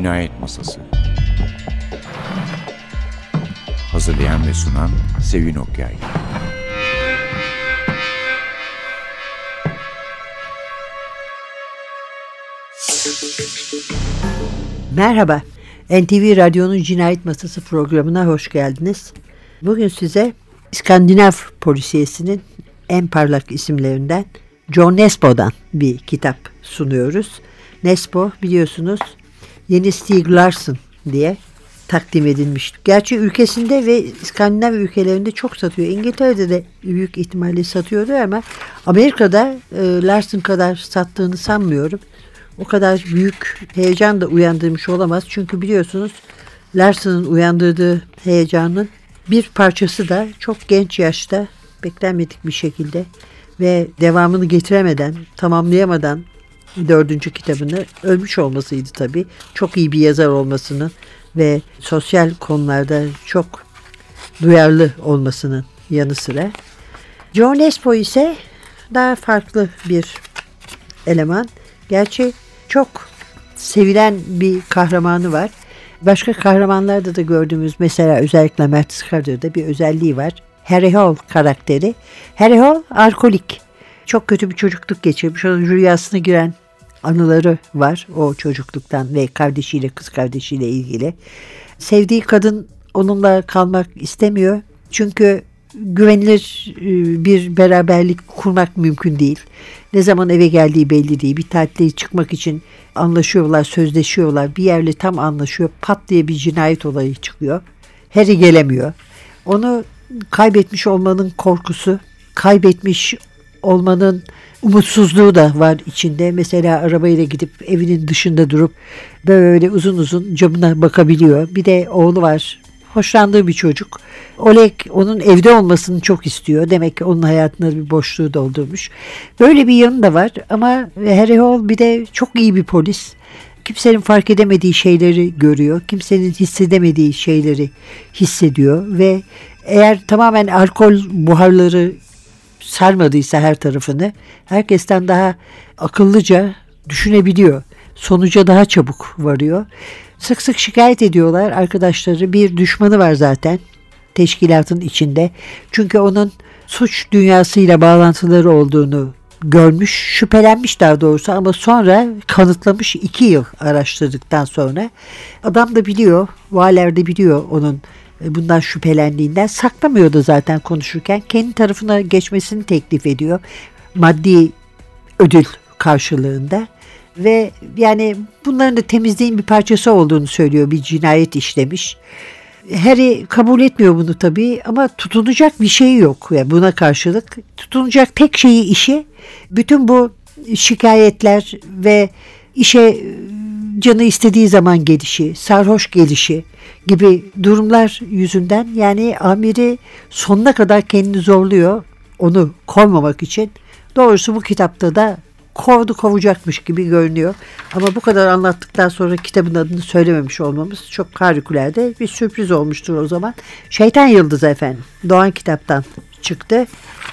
Cinayet Masası Hazırlayan ve sunan Sevin Okyay Merhaba, NTV Radyo'nun Cinayet Masası programına hoş geldiniz. Bugün size İskandinav polisiyesinin en parlak isimlerinden John Nesbo'dan bir kitap sunuyoruz. Nesbo biliyorsunuz yeni Stieg Larsson diye takdim edilmiş. Gerçi ülkesinde ve İskandinav ülkelerinde çok satıyor. İngiltere'de de büyük ihtimalle satıyordu ama Amerika'da e, Larson kadar sattığını sanmıyorum. O kadar büyük heyecan da uyandırmış olamaz. Çünkü biliyorsunuz Larson'ın uyandırdığı heyecanın bir parçası da çok genç yaşta beklenmedik bir şekilde ve devamını getiremeden, tamamlayamadan dördüncü kitabını ölmüş olmasıydı tabii. Çok iyi bir yazar olmasının ve sosyal konularda çok duyarlı olmasının yanı sıra. John Espo ise daha farklı bir eleman. Gerçi çok sevilen bir kahramanı var. Başka kahramanlarda da gördüğümüz mesela özellikle Mert Skarder'da bir özelliği var. Harry Hall karakteri. Harry Hall alkolik. Çok kötü bir çocukluk geçirmiş. Onun rüyasına giren anıları var o çocukluktan ve kardeşiyle kız kardeşiyle ilgili. Sevdiği kadın onunla kalmak istemiyor. Çünkü güvenilir e, bir beraberlik kurmak mümkün değil. Ne zaman eve geldiği belli değil. Bir tatile çıkmak için anlaşıyorlar, sözleşiyorlar. Bir yerle tam anlaşıyor. Pat diye bir cinayet olayı çıkıyor. Harry gelemiyor. Onu kaybetmiş olmanın korkusu, kaybetmiş olmanın umutsuzluğu da var içinde. Mesela arabayla gidip evinin dışında durup böyle uzun uzun camına bakabiliyor. Bir de oğlu var. Hoşlandığı bir çocuk. Oleg onun evde olmasını çok istiyor. Demek ki onun hayatında bir boşluğu doldurmuş. Böyle bir yanı da var ama Harry Hall bir de çok iyi bir polis. Kimsenin fark edemediği şeyleri görüyor. Kimsenin hissedemediği şeyleri hissediyor ve eğer tamamen alkol buharları sarmadıysa her tarafını herkesten daha akıllıca düşünebiliyor. Sonuca daha çabuk varıyor. Sık sık şikayet ediyorlar arkadaşları. Bir düşmanı var zaten teşkilatın içinde. Çünkü onun suç dünyasıyla bağlantıları olduğunu görmüş, şüphelenmiş daha doğrusu ama sonra kanıtlamış iki yıl araştırdıktan sonra. Adam da biliyor, Valer de biliyor onun bundan şüphelendiğinden saklamıyordu zaten konuşurken. Kendi tarafına geçmesini teklif ediyor. Maddi ödül karşılığında ve yani bunların da temizliğin bir parçası olduğunu söylüyor. Bir cinayet işlemiş. Harry kabul etmiyor bunu tabii ama tutunacak bir şey yok. Yani buna karşılık tutunacak tek şeyi işi bütün bu şikayetler ve işe canı istediği zaman gelişi, sarhoş gelişi gibi durumlar yüzünden yani amiri sonuna kadar kendini zorluyor onu kovmamak için. Doğrusu bu kitapta da kovdu kovacakmış gibi görünüyor. Ama bu kadar anlattıktan sonra kitabın adını söylememiş olmamız çok harikulade bir sürpriz olmuştur o zaman. Şeytan Yıldızı efendim. Doğan kitaptan çıktı.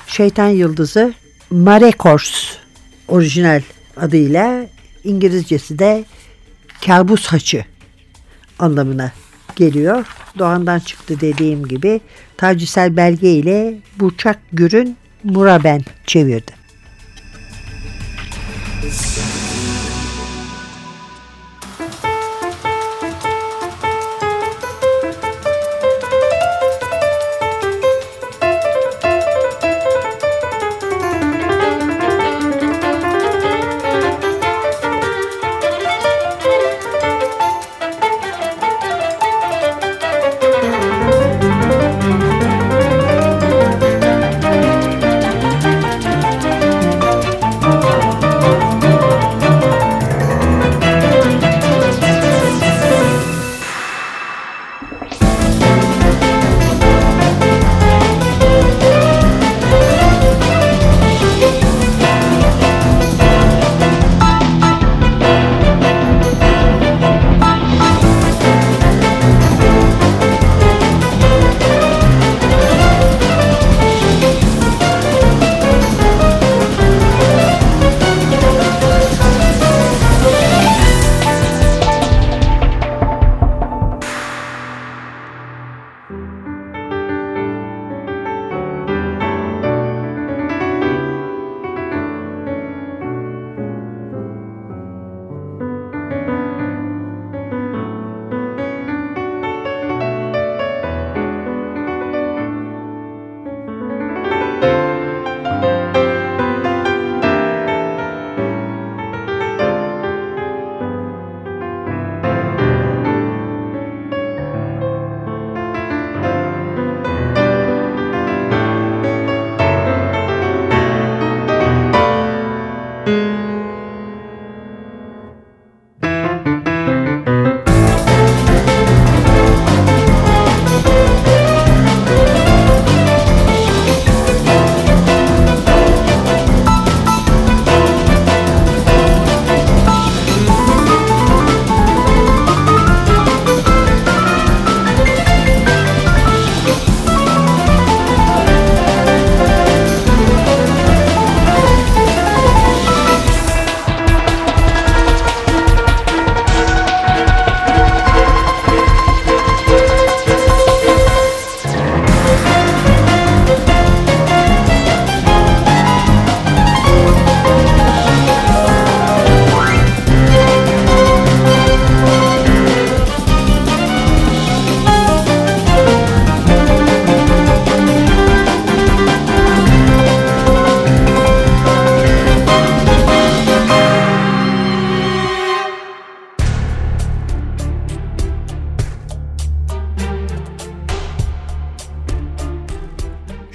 Şeytan Yıldızı Mare Kors orijinal adıyla İngilizcesi de kabus haçı anlamına geliyor. Doğan'dan çıktı dediğim gibi tacisel belge ile Burçak Gür'ün Muraben çevirdi.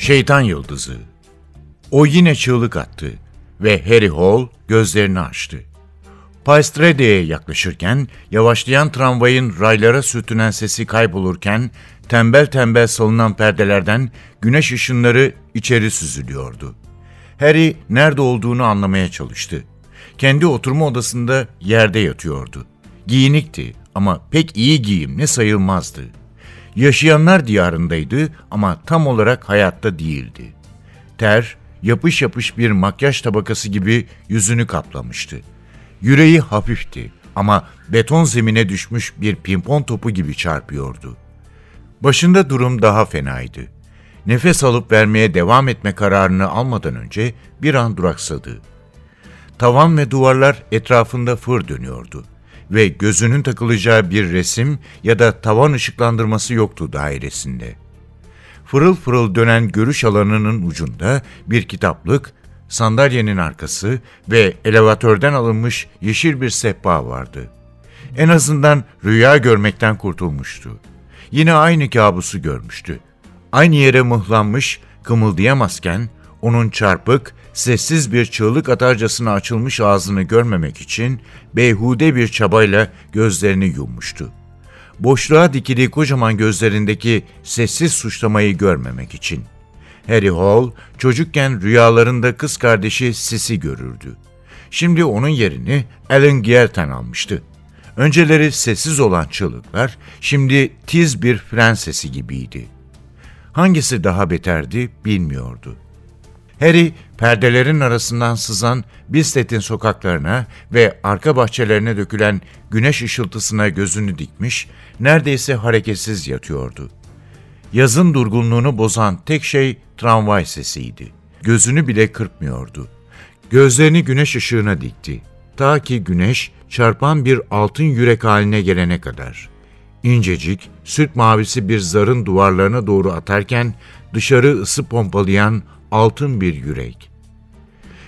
Şeytan Yıldızı O yine çığlık attı ve Harry Hall gözlerini açtı. Paestrede'ye yaklaşırken yavaşlayan tramvayın raylara sürtünen sesi kaybolurken tembel tembel salınan perdelerden güneş ışınları içeri süzülüyordu. Harry nerede olduğunu anlamaya çalıştı. Kendi oturma odasında yerde yatıyordu. Giyinikti ama pek iyi giyimli sayılmazdı. Yaşayanlar diyarındaydı ama tam olarak hayatta değildi. Ter, yapış yapış bir makyaj tabakası gibi yüzünü kaplamıştı. Yüreği hafifti ama beton zemine düşmüş bir pimpon topu gibi çarpıyordu. Başında durum daha fenaydı. Nefes alıp vermeye devam etme kararını almadan önce bir an duraksadı. Tavan ve duvarlar etrafında fır dönüyordu ve gözünün takılacağı bir resim ya da tavan ışıklandırması yoktu dairesinde. Fırıl fırıl dönen görüş alanının ucunda bir kitaplık, sandalyenin arkası ve elevatörden alınmış yeşil bir sehpa vardı. En azından rüya görmekten kurtulmuştu. Yine aynı kabusu görmüştü. Aynı yere mıhlanmış, kımıldayamazken onun çarpık, sessiz bir çığlık atarcasına açılmış ağzını görmemek için beyhude bir çabayla gözlerini yummuştu. Boşluğa dikili kocaman gözlerindeki sessiz suçlamayı görmemek için. Harry Hall çocukken rüyalarında kız kardeşi Sissy görürdü. Şimdi onun yerini Alan Gierten almıştı. Önceleri sessiz olan çığlıklar şimdi tiz bir fren sesi gibiydi. Hangisi daha beterdi bilmiyordu. Harry perdelerin arasından sızan Bistet'in sokaklarına ve arka bahçelerine dökülen güneş ışıltısına gözünü dikmiş, neredeyse hareketsiz yatıyordu. Yazın durgunluğunu bozan tek şey tramvay sesiydi. Gözünü bile kırpmıyordu. Gözlerini güneş ışığına dikti. Ta ki güneş çarpan bir altın yürek haline gelene kadar. İncecik, süt mavisi bir zarın duvarlarına doğru atarken dışarı ısı pompalayan altın bir yürek.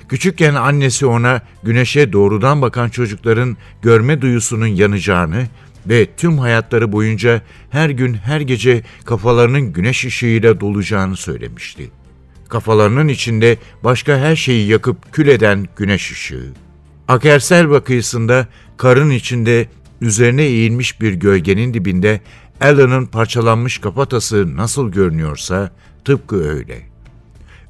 Küçükken annesi ona güneşe doğrudan bakan çocukların görme duyusunun yanacağını ve tüm hayatları boyunca her gün her gece kafalarının güneş ışığıyla dolacağını söylemişti. Kafalarının içinde başka her şeyi yakıp kül eden güneş ışığı. Akersel bakıyısında karın içinde üzerine eğilmiş bir gölgenin dibinde Alan'ın parçalanmış kafatası nasıl görünüyorsa tıpkı öyle.''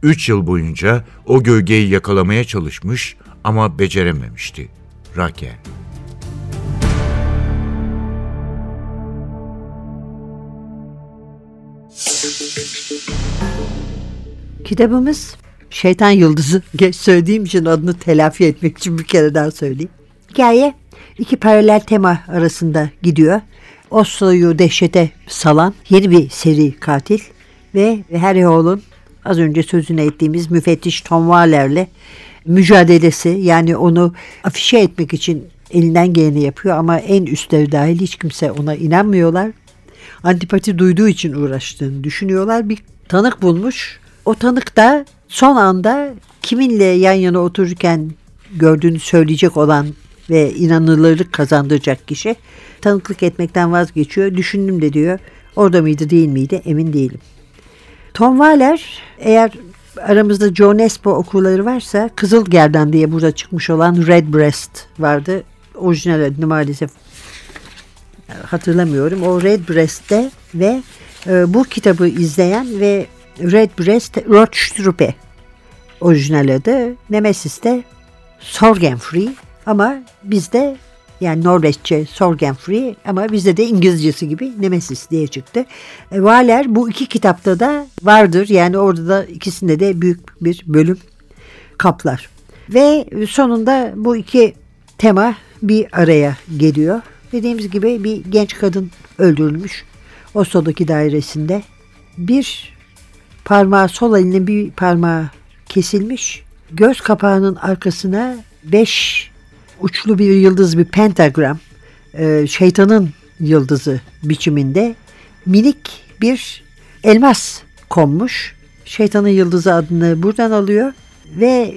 Üç yıl boyunca o gölgeyi yakalamaya çalışmış ama becerememişti. Raquel. Kitabımız Şeytan Yıldızı. Geç söylediğim için adını telafi etmek için bir kere daha söyleyeyim. Hikaye iki paralel tema arasında gidiyor. Oslo'yu dehşete salan yeni bir seri katil ve Harry Hall'un az önce sözünü ettiğimiz müfettiş Tom Waller'le mücadelesi yani onu afişe etmek için elinden geleni yapıyor ama en üstleri dahil hiç kimse ona inanmıyorlar. Antipati duyduğu için uğraştığını düşünüyorlar. Bir tanık bulmuş. O tanık da son anda kiminle yan yana otururken gördüğünü söyleyecek olan ve inanılırlık kazandıracak kişi tanıklık etmekten vazgeçiyor. Düşündüm de diyor. Orada mıydı değil miydi emin değilim. Tom Waller eğer aramızda Joe Nesbo okulları varsa Kızıl Gerdan diye burada çıkmış olan Red Breast vardı. Orijinal adını maalesef hatırlamıyorum. O Red Breast'te ve e, bu kitabı izleyen ve Red Breast Rothstrupe orijinal adı. Nemesis'te Sorgenfree ama bizde yani Norveççe Sorgenfri ama bizde de İngilizcesi gibi Nemesis diye çıktı. E, Valer bu iki kitapta da vardır. Yani orada da ikisinde de büyük bir bölüm kaplar. Ve sonunda bu iki tema bir araya geliyor. Dediğimiz gibi bir genç kadın öldürülmüş Oslo'daki dairesinde. Bir parmağı sol elinin bir parmağı kesilmiş. Göz kapağının arkasına beş uçlu bir yıldız bir pentagram e, şeytanın yıldızı biçiminde minik bir elmas konmuş. Şeytanın yıldızı adını buradan alıyor ve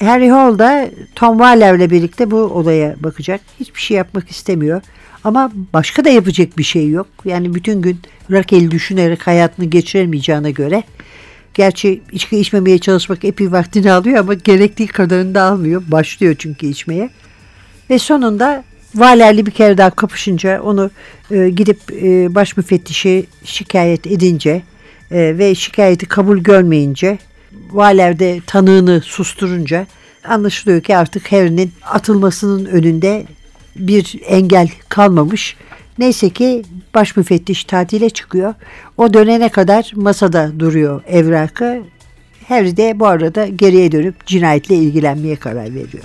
Harry Hall da Tom Waller'le birlikte bu olaya bakacak. Hiçbir şey yapmak istemiyor. Ama başka da yapacak bir şey yok. Yani bütün gün Raquel'i düşünerek hayatını geçiremeyeceğine göre Gerçi içki içmemeye çalışmak epey vaktini alıyor ama gerektiği kadarını da almıyor. Başlıyor çünkü içmeye. Ve sonunda Valerli bir kere daha kapışınca onu e, gidip e, baş müfettişi şikayet edince e, ve şikayeti kabul görmeyince Valer de tanığını susturunca anlaşılıyor ki artık Harry'nin atılmasının önünde bir engel kalmamış. Neyse ki baş müfettiş tatile çıkıyor. O dönene kadar masada duruyor evrakı. Harry de bu arada geriye dönüp cinayetle ilgilenmeye karar veriyor.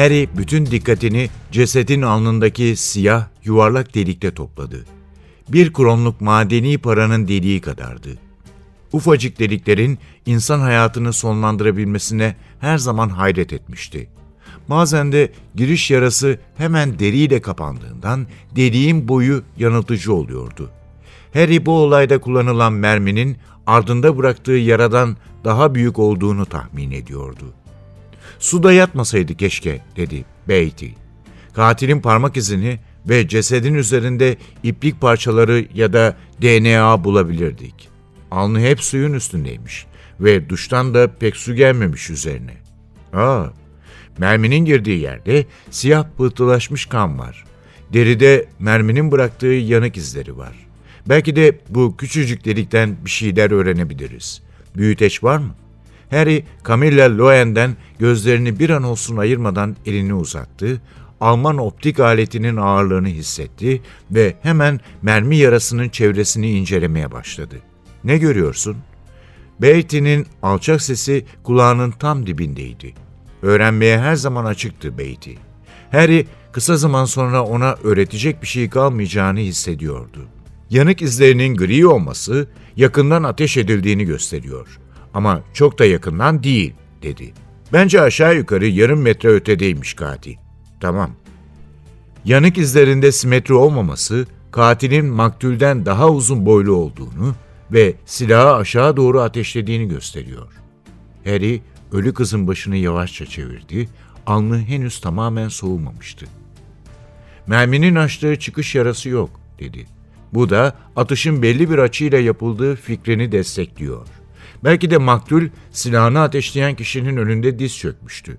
Harry bütün dikkatini cesedin alnındaki siyah yuvarlak delikte topladı. Bir kronluk madeni paranın deliği kadardı. Ufacık deliklerin insan hayatını sonlandırabilmesine her zaman hayret etmişti. Bazen de giriş yarası hemen deriyle kapandığından deliğin boyu yanıltıcı oluyordu. Harry bu olayda kullanılan merminin ardında bıraktığı yaradan daha büyük olduğunu tahmin ediyordu. Suda yatmasaydı keşke, dedi Beatty. Katilin parmak izini ve cesedin üzerinde iplik parçaları ya da DNA bulabilirdik. Alnı hep suyun üstündeymiş ve duştan da pek su gelmemiş üzerine. Aa, merminin girdiği yerde siyah pıhtılaşmış kan var. Deride merminin bıraktığı yanık izleri var. Belki de bu küçücük delikten bir şeyler öğrenebiliriz. Büyüteç var mı? Harry, Camilla Loen'den gözlerini bir an olsun ayırmadan elini uzattı, Alman optik aletinin ağırlığını hissetti ve hemen mermi yarasının çevresini incelemeye başladı. Ne görüyorsun? Beatty'nin alçak sesi kulağının tam dibindeydi. Öğrenmeye her zaman açıktı Beatty. Harry kısa zaman sonra ona öğretecek bir şey kalmayacağını hissediyordu. Yanık izlerinin gri olması yakından ateş edildiğini gösteriyor. Ama çok da yakından değil, dedi. Bence aşağı yukarı yarım metre ötedeymiş katil. Tamam. Yanık izlerinde simetri olmaması, katilin maktulden daha uzun boylu olduğunu ve silahı aşağı doğru ateşlediğini gösteriyor. Harry, ölü kızın başını yavaşça çevirdi, alnı henüz tamamen soğumamıştı. Merminin açtığı çıkış yarası yok, dedi. Bu da atışın belli bir açıyla yapıldığı fikrini destekliyor. Belki de maktul silahını ateşleyen kişinin önünde diz çökmüştü.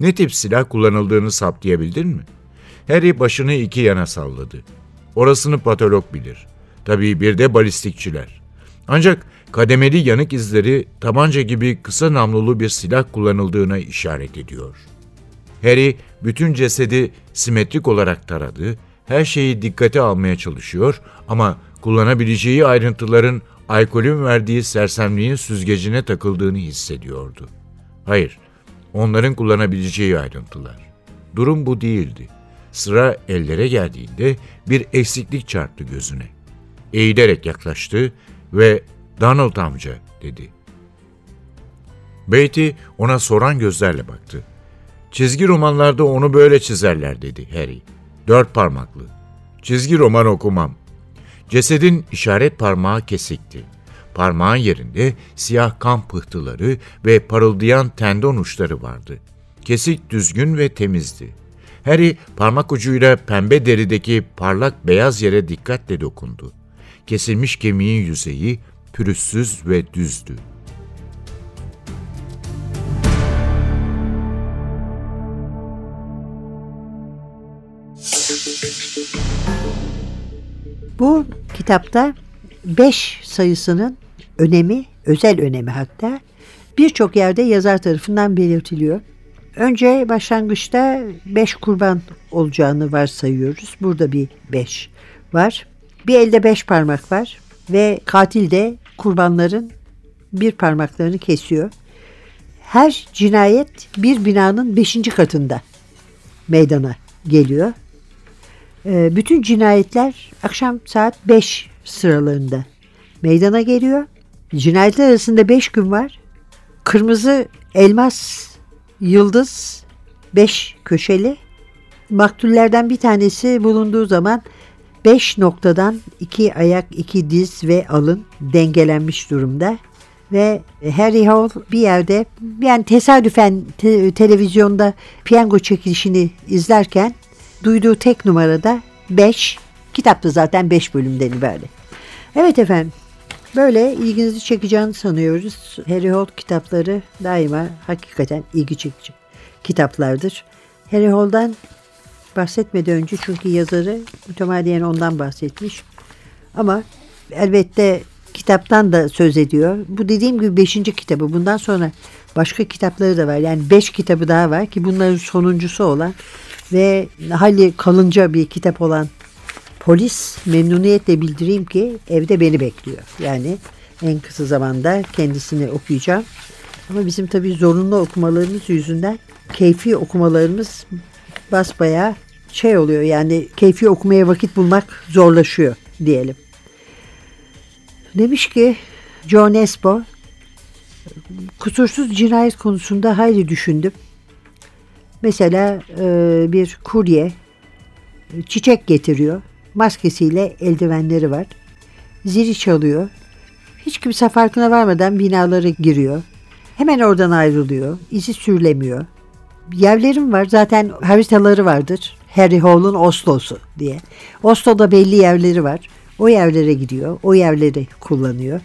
Ne tip silah kullanıldığını saptayabildin mi? Harry başını iki yana salladı. Orasını patolog bilir. Tabii bir de balistikçiler. Ancak kademeli yanık izleri tabanca gibi kısa namlulu bir silah kullanıldığına işaret ediyor. Harry bütün cesedi simetrik olarak taradı, her şeyi dikkate almaya çalışıyor ama kullanabileceği ayrıntıların alkolün verdiği sersemliğin süzgecine takıldığını hissediyordu. Hayır, onların kullanabileceği ayrıntılar. Durum bu değildi. Sıra ellere geldiğinde bir eksiklik çarptı gözüne. Eğilerek yaklaştı ve Donald amca dedi. Beatty ona soran gözlerle baktı. Çizgi romanlarda onu böyle çizerler dedi Harry. Dört parmaklı. Çizgi roman okumam. Cesedin işaret parmağı kesikti. Parmağın yerinde siyah kan pıhtıları ve parıldayan tendon uçları vardı. Kesik düzgün ve temizdi. Harry parmak ucuyla pembe derideki parlak beyaz yere dikkatle dokundu. Kesilmiş kemiğin yüzeyi pürüzsüz ve düzdü. Bu kitapta 5 sayısının önemi, özel önemi hatta birçok yerde yazar tarafından belirtiliyor. Önce başlangıçta 5 kurban olacağını varsayıyoruz. Burada bir 5 var. Bir elde 5 parmak var ve katil de kurbanların bir parmaklarını kesiyor. Her cinayet bir binanın 5. katında meydana geliyor. Ee, bütün cinayetler akşam saat 5 sıralarında meydana geliyor. Cinayetler arasında 5 gün var. Kırmızı elmas yıldız 5 köşeli. Maktullerden bir tanesi bulunduğu zaman 5 noktadan iki ayak, iki diz ve alın dengelenmiş durumda. Ve Harry Hall bir yerde yani tesadüfen te- televizyonda piyango çekilişini izlerken duyduğu tek numarada 5. Kitapta zaten 5 bölümden ibaret. Evet efendim. Böyle ilginizi çekeceğini sanıyoruz. Harry Holt kitapları daima hakikaten ilgi çekici kitaplardır. Harry Holt'dan bahsetmeden önce çünkü yazarı mütemadiyen ondan bahsetmiş. Ama elbette kitaptan da söz ediyor. Bu dediğim gibi beşinci kitabı. Bundan sonra başka kitapları da var. Yani beş kitabı daha var ki bunların sonuncusu olan ve hali kalınca bir kitap olan Polis memnuniyetle bildireyim ki evde beni bekliyor. Yani en kısa zamanda kendisini okuyacağım. Ama bizim tabii zorunlu okumalarımız yüzünden keyfi okumalarımız basbayağı şey oluyor yani keyfi okumaya vakit bulmak zorlaşıyor diyelim. Demiş ki John Espo kusursuz cinayet konusunda hayli düşündüm. Mesela e, bir kurye çiçek getiriyor. Maskesiyle eldivenleri var. Zili çalıyor. Hiç kimse farkına varmadan binalara giriyor. Hemen oradan ayrılıyor. İzi sürülemiyor. Yerlerim var. Zaten haritaları vardır. Harry Hall'un Oslo'su diye. Oslo'da belli yerleri var. O yerlere gidiyor. O yerleri kullanıyor.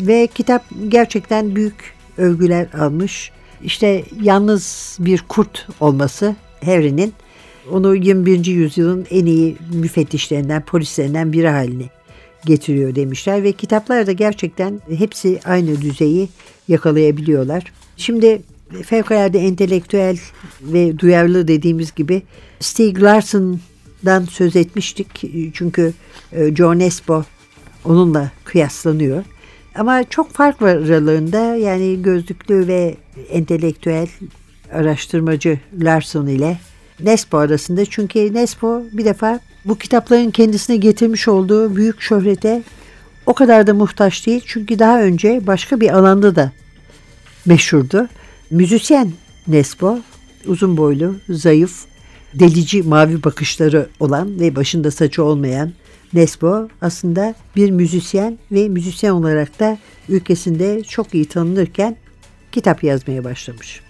Ve kitap gerçekten büyük övgüler almış. İşte yalnız bir kurt olması Harry'nin onu 21. yüzyılın en iyi müfettişlerinden, polislerinden biri haline getiriyor demişler ve kitaplar da gerçekten hepsi aynı düzeyi yakalayabiliyorlar. Şimdi fevkalade entelektüel ve duyarlı dediğimiz gibi Stieg Larsson'dan söz etmiştik. Çünkü e, John Espo onunla kıyaslanıyor. Ama çok fark var aralarında yani gözlüklü ve entelektüel araştırmacı Larson ile Nespo arasında. Çünkü Nespo bir defa bu kitapların kendisine getirmiş olduğu büyük şöhrete o kadar da muhtaç değil. Çünkü daha önce başka bir alanda da meşhurdu. Müzisyen Nespo, uzun boylu, zayıf, delici mavi bakışları olan ve başında saçı olmayan Nespo aslında bir müzisyen ve müzisyen olarak da ülkesinde çok iyi tanınırken kitap yazmaya başlamış.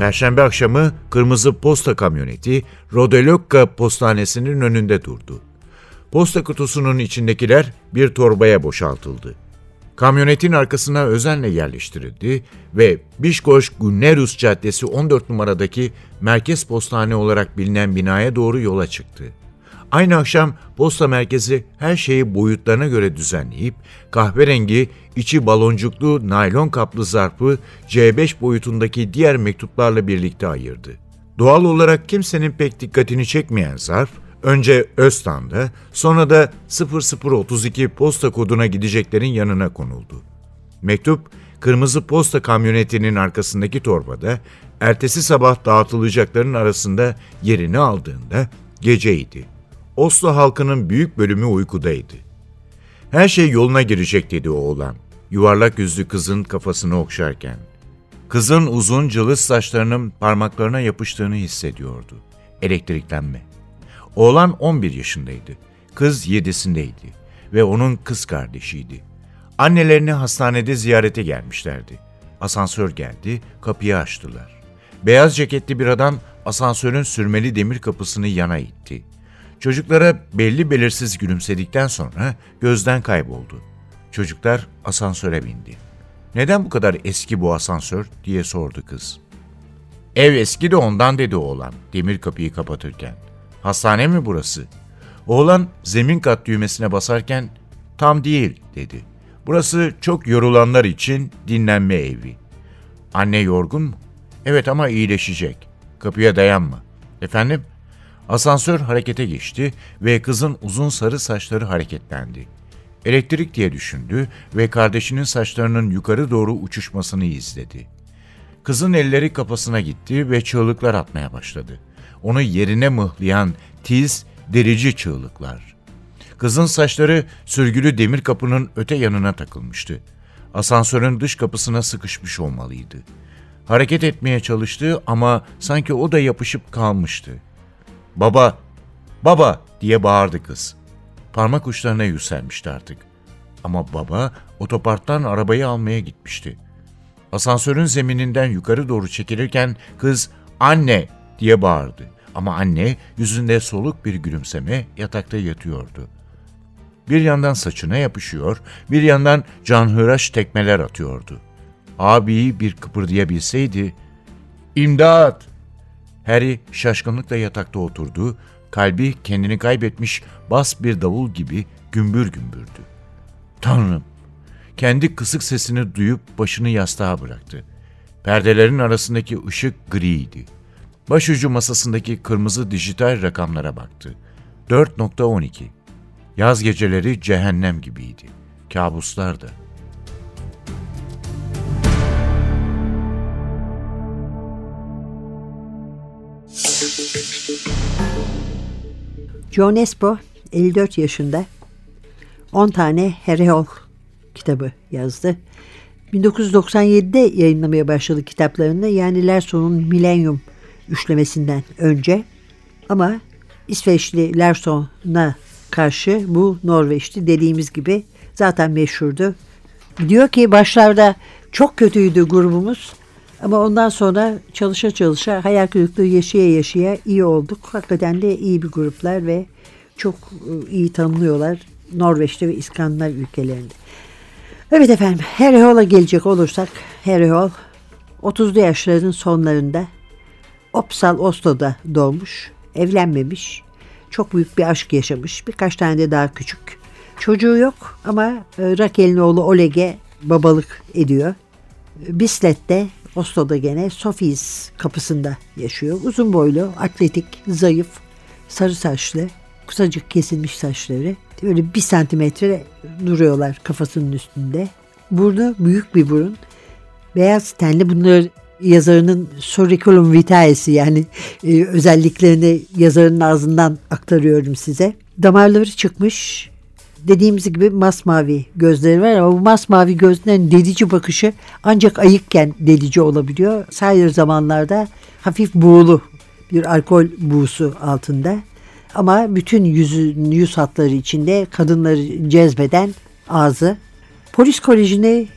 Perşembe akşamı kırmızı posta kamyoneti Rodelokka postanesinin önünde durdu. Posta kutusunun içindekiler bir torbaya boşaltıldı. Kamyonetin arkasına özenle yerleştirildi ve Bişkoş Gunnerus Caddesi 14 numaradaki merkez postane olarak bilinen binaya doğru yola çıktı. Aynı akşam posta merkezi her şeyi boyutlarına göre düzenleyip kahverengi, içi baloncuklu naylon kaplı zarfı C5 boyutundaki diğer mektuplarla birlikte ayırdı. Doğal olarak kimsenin pek dikkatini çekmeyen zarf, önce Öztan'da, sonra da 0032 posta koduna gideceklerin yanına konuldu. Mektup, kırmızı posta kamyonetinin arkasındaki torbada, ertesi sabah dağıtılacakların arasında yerini aldığında geceydi. Oslo halkının büyük bölümü uykudaydı. Her şey yoluna girecek dedi oğlan, yuvarlak yüzlü kızın kafasını okşarken. Kızın uzun cılız saçlarının parmaklarına yapıştığını hissediyordu. Elektriklenme. Oğlan 11 yaşındaydı. Kız 7'sindeydi ve onun kız kardeşiydi. Annelerini hastanede ziyarete gelmişlerdi. Asansör geldi, kapıyı açtılar. Beyaz ceketli bir adam asansörün sürmeli demir kapısını yana itti. Çocuklara belli belirsiz gülümsedikten sonra gözden kayboldu. Çocuklar asansöre bindi. Neden bu kadar eski bu asansör diye sordu kız. Ev eski de ondan dedi oğlan demir kapıyı kapatırken. Hastane mi burası? Oğlan zemin kat düğmesine basarken tam değil dedi. Burası çok yorulanlar için dinlenme evi. Anne yorgun mu? Evet ama iyileşecek. Kapıya dayanma. Efendim? Asansör harekete geçti ve kızın uzun sarı saçları hareketlendi. Elektrik diye düşündü ve kardeşinin saçlarının yukarı doğru uçuşmasını izledi. Kızın elleri kafasına gitti ve çığlıklar atmaya başladı. Onu yerine mıhlayan tiz, derici çığlıklar. Kızın saçları sürgülü demir kapının öte yanına takılmıştı. Asansörün dış kapısına sıkışmış olmalıydı. Hareket etmeye çalıştı ama sanki o da yapışıp kalmıştı. Baba, baba diye bağırdı kız. Parmak uçlarına yükselmişti artık. Ama baba otoparktan arabayı almaya gitmişti. Asansörün zemininden yukarı doğru çekilirken kız anne diye bağırdı. Ama anne yüzünde soluk bir gülümseme yatakta yatıyordu. Bir yandan saçına yapışıyor, bir yandan canhıraş tekmeler atıyordu. Abi bir kıpırdayabilseydi, ''İmdat!'' Harry şaşkınlıkla yatakta oturdu, kalbi kendini kaybetmiş bas bir davul gibi gümbür gümbürdü. Tanrım! Kendi kısık sesini duyup başını yastığa bıraktı. Perdelerin arasındaki ışık griydi. Başucu masasındaki kırmızı dijital rakamlara baktı. 4.12 Yaz geceleri cehennem gibiydi. Kabuslar da. John Espo 54 yaşında 10 tane Harry Hole kitabı yazdı. 1997'de yayınlamaya başladı kitaplarını yani Larson'un Millennium üçlemesinden önce ama İsveçli Larson'a karşı bu Norveç'ti dediğimiz gibi zaten meşhurdu. Diyor ki başlarda çok kötüydü grubumuz ama ondan sonra çalışa çalışa hayal kırıklığı yaşaya yaşaya iyi olduk. Hakikaten de iyi bir gruplar ve çok e, iyi tanınıyorlar Norveç'te ve İskandinav ülkelerinde. Evet efendim Harry Hall'a gelecek olursak Harry Hall 30'lu yaşlarının sonlarında Opsal Oslo'da doğmuş, evlenmemiş, çok büyük bir aşk yaşamış, birkaç tane de daha küçük. Çocuğu yok ama e, Rakel'in oğlu Oleg'e babalık ediyor. Bislette Oslo'da gene Sofis kapısında yaşıyor. Uzun boylu, atletik, zayıf, sarı saçlı, kısacık kesilmiş saçları. Böyle bir santimetre duruyorlar kafasının üstünde. Burnu büyük bir burun. Beyaz tenli bunlar yazarının curriculum vitae'si yani e, özelliklerini yazarının ağzından aktarıyorum size. Damarları çıkmış, dediğimiz gibi masmavi gözleri var ama bu masmavi gözlerin delici bakışı ancak ayıkken delici olabiliyor. Sayır zamanlarda hafif buğulu bir alkol buğusu altında. Ama bütün yüzün yüz hatları içinde kadınları cezbeden ağzı. Polis kolejini,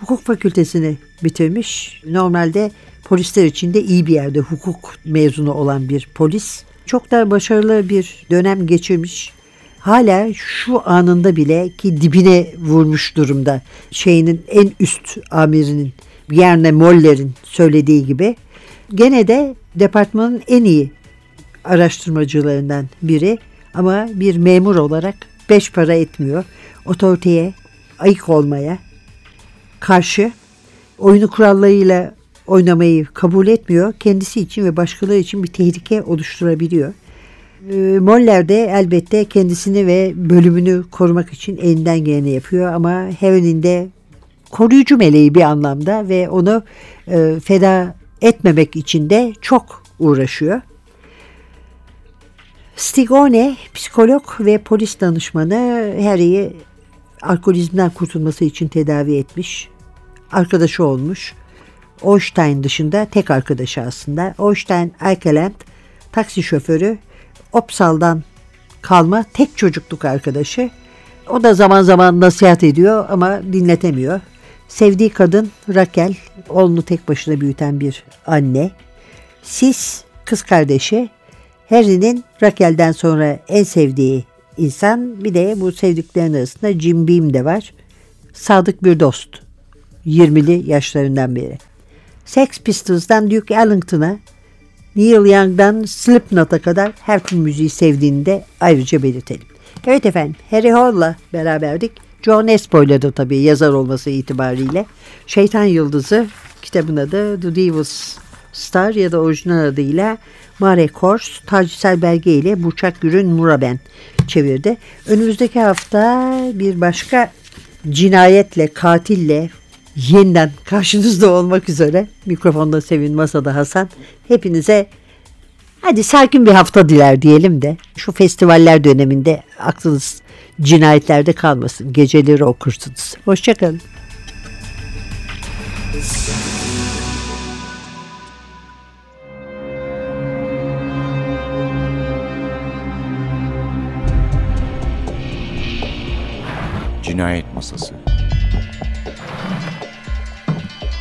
hukuk fakültesini bitirmiş. Normalde polisler için de iyi bir yerde hukuk mezunu olan bir polis. Çok da başarılı bir dönem geçirmiş. Hala şu anında bile ki dibine vurmuş durumda şeyinin en üst amirinin Bjarne Moller'in söylediği gibi gene de departmanın en iyi araştırmacılarından biri ama bir memur olarak beş para etmiyor. Otoriteye, ayık olmaya karşı oyunu kurallarıyla oynamayı kabul etmiyor. Kendisi için ve başkaları için bir tehlike oluşturabiliyor. Ee, Moller de elbette kendisini ve bölümünü korumak için elinden geleni yapıyor ama Heron'in de koruyucu meleği bir anlamda ve onu e, feda etmemek için de çok uğraşıyor. Stigone, psikolog ve polis danışmanı Harry'i alkolizmden kurtulması için tedavi etmiş. Arkadaşı olmuş. Oystein dışında tek arkadaşı aslında. Oystein Eikeland taksi şoförü. Opsal'dan kalma tek çocukluk arkadaşı. O da zaman zaman nasihat ediyor ama dinletemiyor. Sevdiği kadın Raquel, oğlunu tek başına büyüten bir anne. Sis, kız kardeşi. Harry'nin Raquel'den sonra en sevdiği insan. Bir de bu sevdiklerin arasında Jim Beam de var. Sadık bir dost. 20'li yaşlarından beri. Sex Pistols'dan Duke Ellington'a, Neil Young'dan Slipknot'a kadar her tür müziği sevdiğini de ayrıca belirtelim. Evet efendim Harry Hall'la beraberdik. John Espo'yla da tabii yazar olması itibariyle. Şeytan Yıldızı kitabın adı The Devil's Star ya da orijinal adıyla Mare Kors, Tacisel Belge ile Burçak Gürün Muraben çevirdi. Önümüzdeki hafta bir başka cinayetle, katille yeniden karşınızda olmak üzere. Mikrofonda Sevin, masada Hasan. Hepinize hadi sakin bir hafta diler diyelim de şu festivaller döneminde aklınız cinayetlerde kalmasın. Geceleri okursunuz. Hoşçakalın. Cinayet Masası